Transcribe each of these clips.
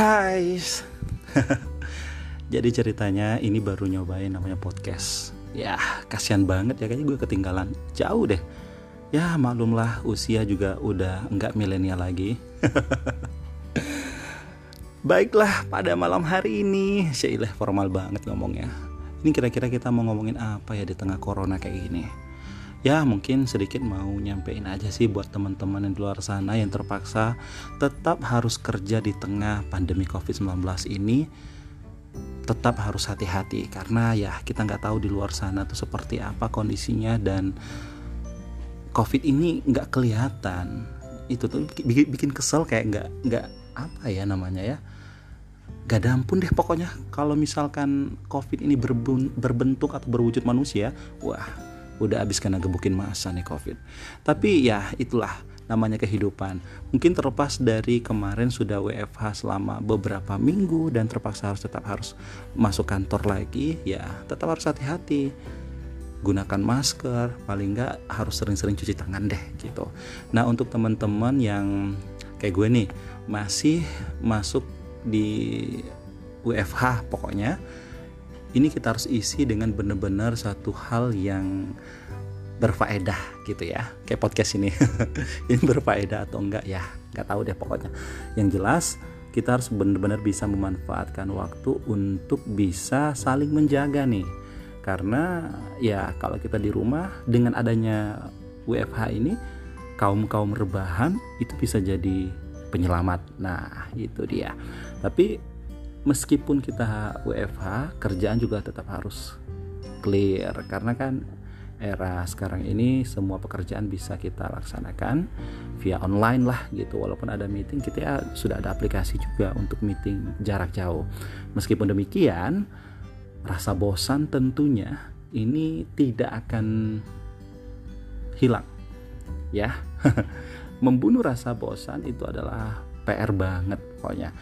guys Jadi ceritanya ini baru nyobain namanya podcast. Ya kasihan banget ya kayaknya gue ketinggalan. Jauh deh. Ya maklumlah usia juga udah nggak milenial lagi. Baiklah pada malam hari ini. Syailah formal banget ngomongnya. Ini kira-kira kita mau ngomongin apa ya di tengah corona kayak gini ya mungkin sedikit mau nyampein aja sih buat teman-teman yang di luar sana yang terpaksa tetap harus kerja di tengah pandemi COVID-19 ini. Tetap harus hati-hati karena ya kita nggak tahu di luar sana tuh seperti apa kondisinya dan COVID ini nggak kelihatan. Itu tuh bikin, bikin kesel kayak nggak nggak apa ya namanya ya. Gak ada ampun deh pokoknya kalau misalkan COVID ini berbentuk atau berwujud manusia wah udah habis kena gebukin masa nih covid. Tapi ya itulah namanya kehidupan. Mungkin terlepas dari kemarin sudah WFH selama beberapa minggu dan terpaksa harus tetap harus masuk kantor lagi ya tetap harus hati-hati. Gunakan masker paling nggak harus sering-sering cuci tangan deh gitu. Nah untuk teman-teman yang kayak gue nih masih masuk di WFH pokoknya ini kita harus isi dengan benar-benar satu hal yang berfaedah gitu ya kayak podcast ini. Ini berfaedah atau enggak ya nggak tahu deh pokoknya. Yang jelas kita harus benar-benar bisa memanfaatkan waktu untuk bisa saling menjaga nih. Karena ya kalau kita di rumah dengan adanya WFH ini kaum kaum rebahan itu bisa jadi penyelamat. Nah itu dia. Tapi meskipun kita WFH kerjaan juga tetap harus clear. Karena kan era sekarang ini semua pekerjaan bisa kita laksanakan via online lah gitu. Walaupun ada meeting kita ya sudah ada aplikasi juga untuk meeting jarak jauh. Meskipun demikian rasa bosan tentunya ini tidak akan hilang ya. Membunuh rasa bosan itu adalah PR banget pokoknya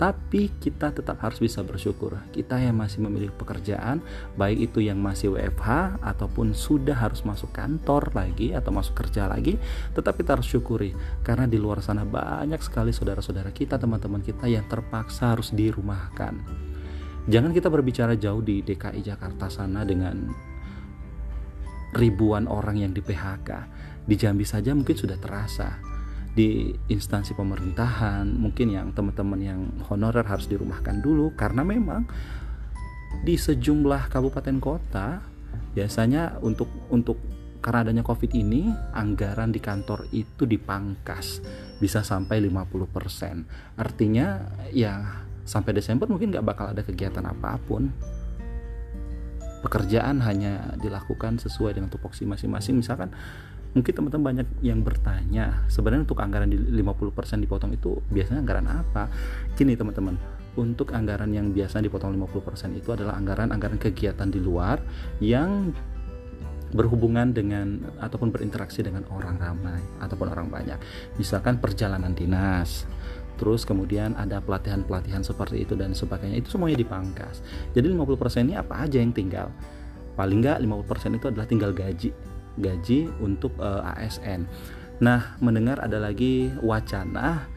tapi kita tetap harus bisa bersyukur. Kita yang masih memilih pekerjaan baik itu yang masih WFH ataupun sudah harus masuk kantor lagi atau masuk kerja lagi tetap kita harus syukuri. Karena di luar sana banyak sekali saudara-saudara kita teman-teman kita yang terpaksa harus dirumahkan. Jangan kita berbicara jauh di DKI Jakarta sana dengan ribuan orang yang di PHK di Jambi saja mungkin sudah terasa di instansi pemerintahan mungkin yang teman-teman yang honorer harus dirumahkan dulu karena memang di sejumlah kabupaten kota biasanya untuk untuk karena adanya covid ini anggaran di kantor itu dipangkas bisa sampai 50% artinya ya sampai Desember mungkin nggak bakal ada kegiatan apa pun. Pekerjaan hanya dilakukan sesuai dengan tupoksi masing-masing. Misalkan mungkin teman-teman banyak yang bertanya sebenarnya untuk anggaran di 50% dipotong itu biasanya anggaran apa? Gini teman-teman untuk anggaran yang biasa dipotong 50% itu adalah anggaran-anggaran kegiatan di luar yang berhubungan dengan ataupun berinteraksi dengan orang ramai ataupun orang banyak. Misalkan perjalanan dinas terus kemudian ada pelatihan-pelatihan seperti itu dan sebagainya itu semuanya dipangkas. Jadi 50% ini apa aja yang tinggal? Paling nggak 50% itu adalah tinggal gaji gaji untuk uh, eh, ASN. Nah, mendengar ada lagi wacana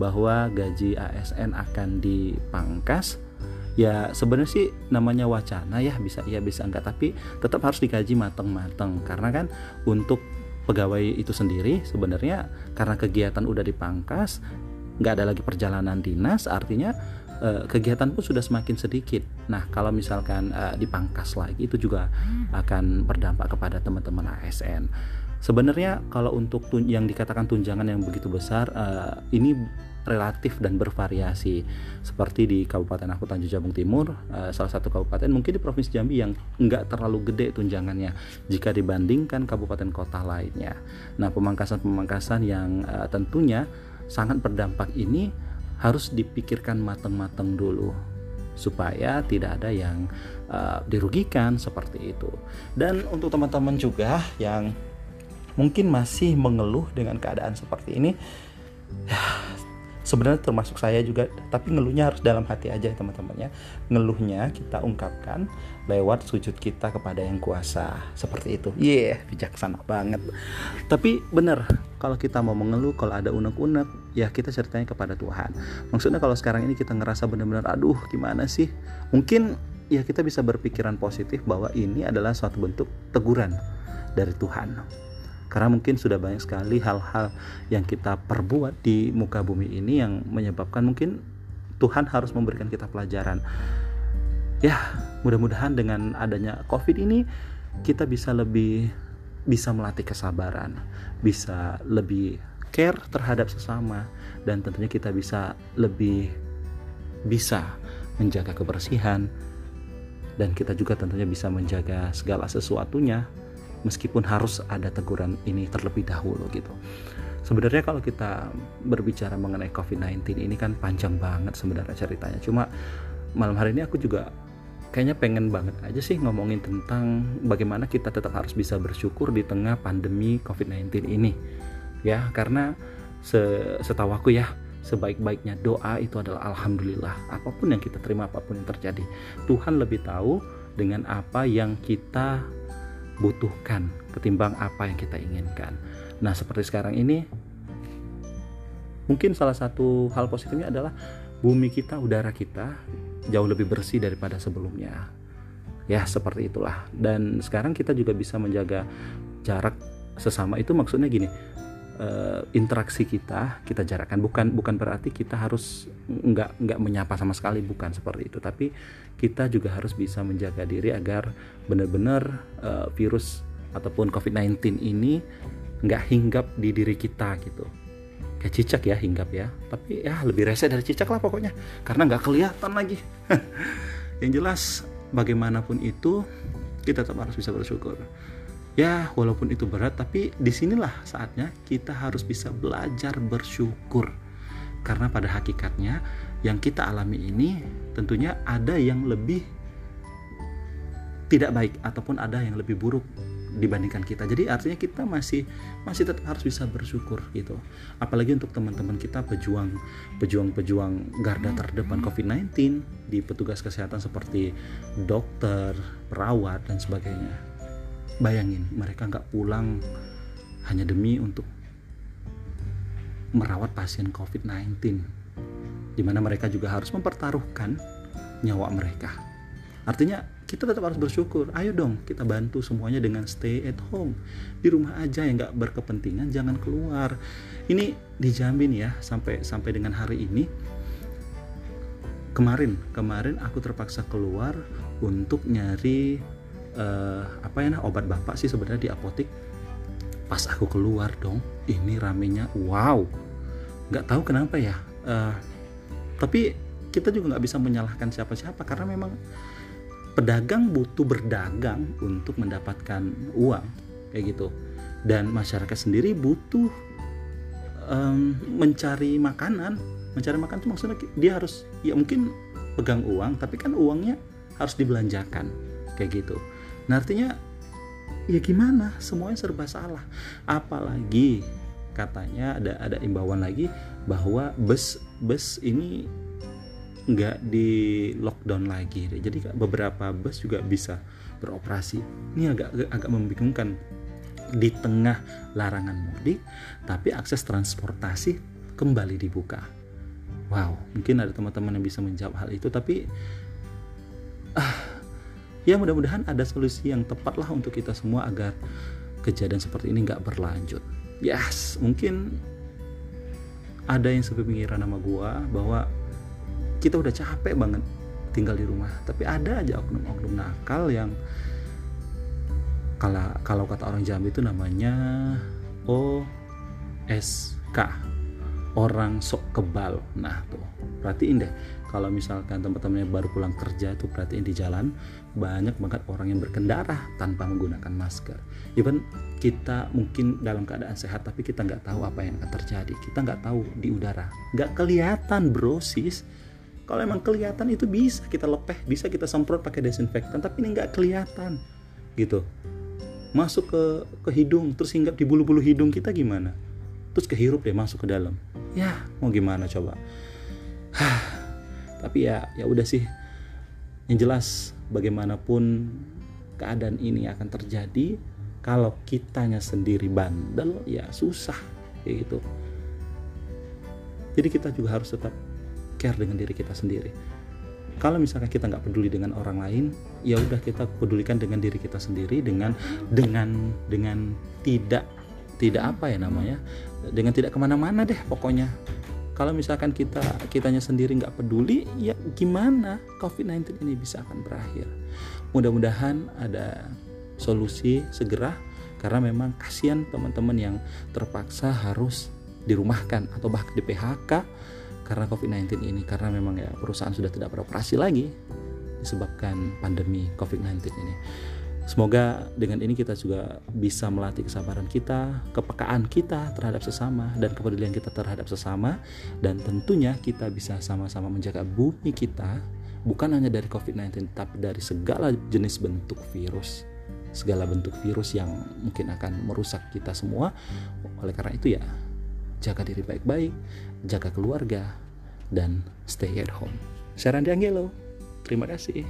bahwa gaji ASN akan dipangkas. Ya sebenarnya sih namanya wacana ya bisa iya bisa enggak tapi tetap harus dikaji matang-matang karena kan untuk pegawai itu sendiri sebenarnya karena kegiatan udah dipangkas nggak ada lagi perjalanan dinas artinya Eh, kegiatan pun sudah semakin sedikit. Nah, kalau misalkan uh, dipangkas lagi itu juga akan berdampak kepada teman-teman ASN. Sebenarnya kalau untuk yang dikatakan tunjangan yang begitu besar uh, ini relatif dan bervariasi seperti di Kabupaten aku Tanjung Jabung Timur salah satu kabupaten mungkin di Provinsi Jambi yang enggak terlalu gede tunjangannya jika dibandingkan kabupaten kota lainnya. Nah, pemangkasan-pemangkasan yang tentunya sangat berdampak ini harus dipikirkan matang-matang dulu supaya tidak ada yang uh, dirugikan seperti itu. Dan untuk teman-teman juga yang mungkin masih mengeluh dengan keadaan seperti ini, ya, sebenarnya termasuk saya juga, tapi ngeluhnya harus dalam hati aja teman-teman ya. Ngeluhnya kita ungkapkan lewat sujud kita kepada yang kuasa seperti itu. Iya, yeah, bijaksana banget. Tapi benar kalau kita mau mengeluh kalau ada unek-unek ya kita ceritanya kepada Tuhan. Maksudnya kalau sekarang ini kita ngerasa benar-benar aduh gimana sih? Mungkin ya kita bisa berpikiran positif bahwa ini adalah suatu bentuk teguran dari Tuhan. Karena mungkin sudah banyak sekali hal-hal yang kita perbuat di muka bumi ini yang menyebabkan mungkin Tuhan harus memberikan kita pelajaran. Ya mudah-mudahan dengan adanya COVID ini kita bisa lebih bisa melatih kesabaran, bisa lebih care terhadap sesama dan tentunya kita bisa lebih bisa menjaga kebersihan dan kita juga tentunya bisa menjaga segala sesuatunya meskipun harus ada teguran ini terlebih dahulu gitu. Sebenarnya kalau kita berbicara mengenai COVID-19 ini kan panjang banget sebenarnya ceritanya. Cuma malam hari ini aku juga kayaknya pengen banget aja sih ngomongin tentang bagaimana kita tetap harus bisa bersyukur di tengah pandemi COVID-19 ini. Ya, karena setahu aku ya, sebaik-baiknya doa itu adalah alhamdulillah. Apa pun yang kita terima, apa pun yang terjadi, Tuhan lebih tahu dengan apa yang kita butuhkan ketimbang apa yang kita inginkan. Nah, seperti sekarang ini mungkin salah satu hal positifnya adalah bumi kita, udara kita jauh lebih bersih daripada sebelumnya. Ya, seperti itulah. Dan sekarang kita juga bisa menjaga jarak sesama. Itu maksudnya gini, uh, interaksi kita kita jarakkan. Bukan bukan berarti kita harus nggak nggak menyapa sama sekali. Bukan seperti itu. Tapi kita juga harus bisa menjaga diri agar benar-benar uh, virus ataupun COVID-19 ini nggak hinggap di diri kita gitu kayak cicak ya hinggap ya. Tapi ya lebih rese dari cicak lah pokoknya. Karena nggak kelihatan lagi. Yang jelas bagaimanapun itu kita tetap harus bisa bersyukur. Ya walaupun itu berat tapi di sinilah saatnya kita harus bisa belajar bersyukur. Karena pada hakikatnya yang kita alami ini tentunya ada yang lebih tidak baik ataupun ada yang lebih buruk dibandingkan kita. Jadi artinya kita masih masih tetap harus bisa bersyukur gitu. Apalagi untuk teman-teman kita pejuang pejuang-pejuang garda terdepan COVID-19 di petugas kesehatan seperti dokter, perawat dan sebagainya. Bayangin mereka nggak pulang hanya demi untuk merawat pasien COVID-19 di mana mereka juga harus mempertaruhkan nyawa mereka. Artinya kita tetap harus bersyukur. Ayo dong kita bantu semuanya dengan stay at home. Di rumah aja yang nggak berkepentingan jangan keluar. Ini dijamin ya sampai sampai dengan hari ini. Kemarin kemarin aku terpaksa keluar untuk nyari uh, apa ya obat bapak sih sebenarnya di apotik. Pas aku keluar dong ini ramenya wow. Nggak tahu kenapa ya uh, tapi kita juga nggak bisa menyalahkan siapa-siapa karena memang pedagang butuh berdagang untuk mendapatkan uang kayak gitu. Dan masyarakat sendiri butuh um, mencari makanan. Mencari makan itu maksudnya dia harus ya mungkin pegang uang tapi kan uangnya harus dibelanjakan kayak gitu. Nah artinya ya gimana? Semuanya serba salah. Apalagi katanya ada ada imbauan lagi bahwa bus bus ini nggak di lockdown lagi. Jadi beberapa bus juga bisa beroperasi. Ini agak agak membingungkan. Di tengah larangan mudik tapi akses transportasi kembali dibuka. Wow mungkin ada teman-teman yang bisa menjawab hal itu tapi ah, ya mudah-mudahan ada solusi yang tepat lah untuk kita semua agar kejadian seperti ini nggak berlanjut. Yes mungkin ada yang sepemikiran nama gua bahwa kita udah capek banget tinggal di rumah. Tapi ada aja oknum-oknum nakal yang kalau kalau kata orang Jambi itu namanya OSK orang sok kebal. Nah tuh perhatiin deh. Kalau misalkan teman-temannya baru pulang kerja tuh perhatiin di jalan banyak banget orang yang berkendara tanpa menggunakan masker. Even kita mungkin dalam keadaan sehat tapi kita nggak tahu apa yang akan terjadi. Kita nggak tahu di udara. Nggak kelihatan bro sis kalau emang kelihatan itu bisa kita lepeh bisa kita semprot pakai desinfektan tapi ini nggak kelihatan gitu. Masuk ke ke hidung terus hinggap di bulu-bulu hidung kita gimana? Terus kehirup deh masuk ke dalam. Ya. Mau gimana coba? Tapi ya ya udah sih. Yang jelas bagaimanapun keadaan ini akan terjadi kalau kitanya sendiri bandel ya susah kayak gitu. Jadi kita juga harus tetap care dengan diri kita sendiri. Kalau misalkan kita nggak peduli dengan orang lain ya udah kita pedulikan dengan diri kita sendiri dengan dengan dengan tidak tidak apa ya namanya dengan tidak ke mana-mana deh pokoknya. Kalau misalkan kita kitanya sendiri nggak peduli ya gimana COVID-19 ini bisa akan berakhir? Mudah-mudahan ada solusi segera karena memang kasihan teman-teman yang terpaksa harus dirumahkan atau bahkan di PHK karena COVID-19 ini karena memang ya perusahaan sudah tidak beroperasi lagi disebabkan pandemi COVID-19 ini. Semoga dengan ini kita juga bisa melatih kesabaran kita, kepekaan kita terhadap sesama dan kepedulian kita terhadap sesama. Dan tentunya kita bisa sama-sama menjaga bumi kita bukan hanya dari COVID-19 tapi dari segala jenis bentuk virus. Segala bentuk virus yang mungkin akan merusak kita semua. Oleh karena itu ya jaga diri baik-baik, jaga keluarga, dan stay at home. Saya Randi Angelo, terima kasih.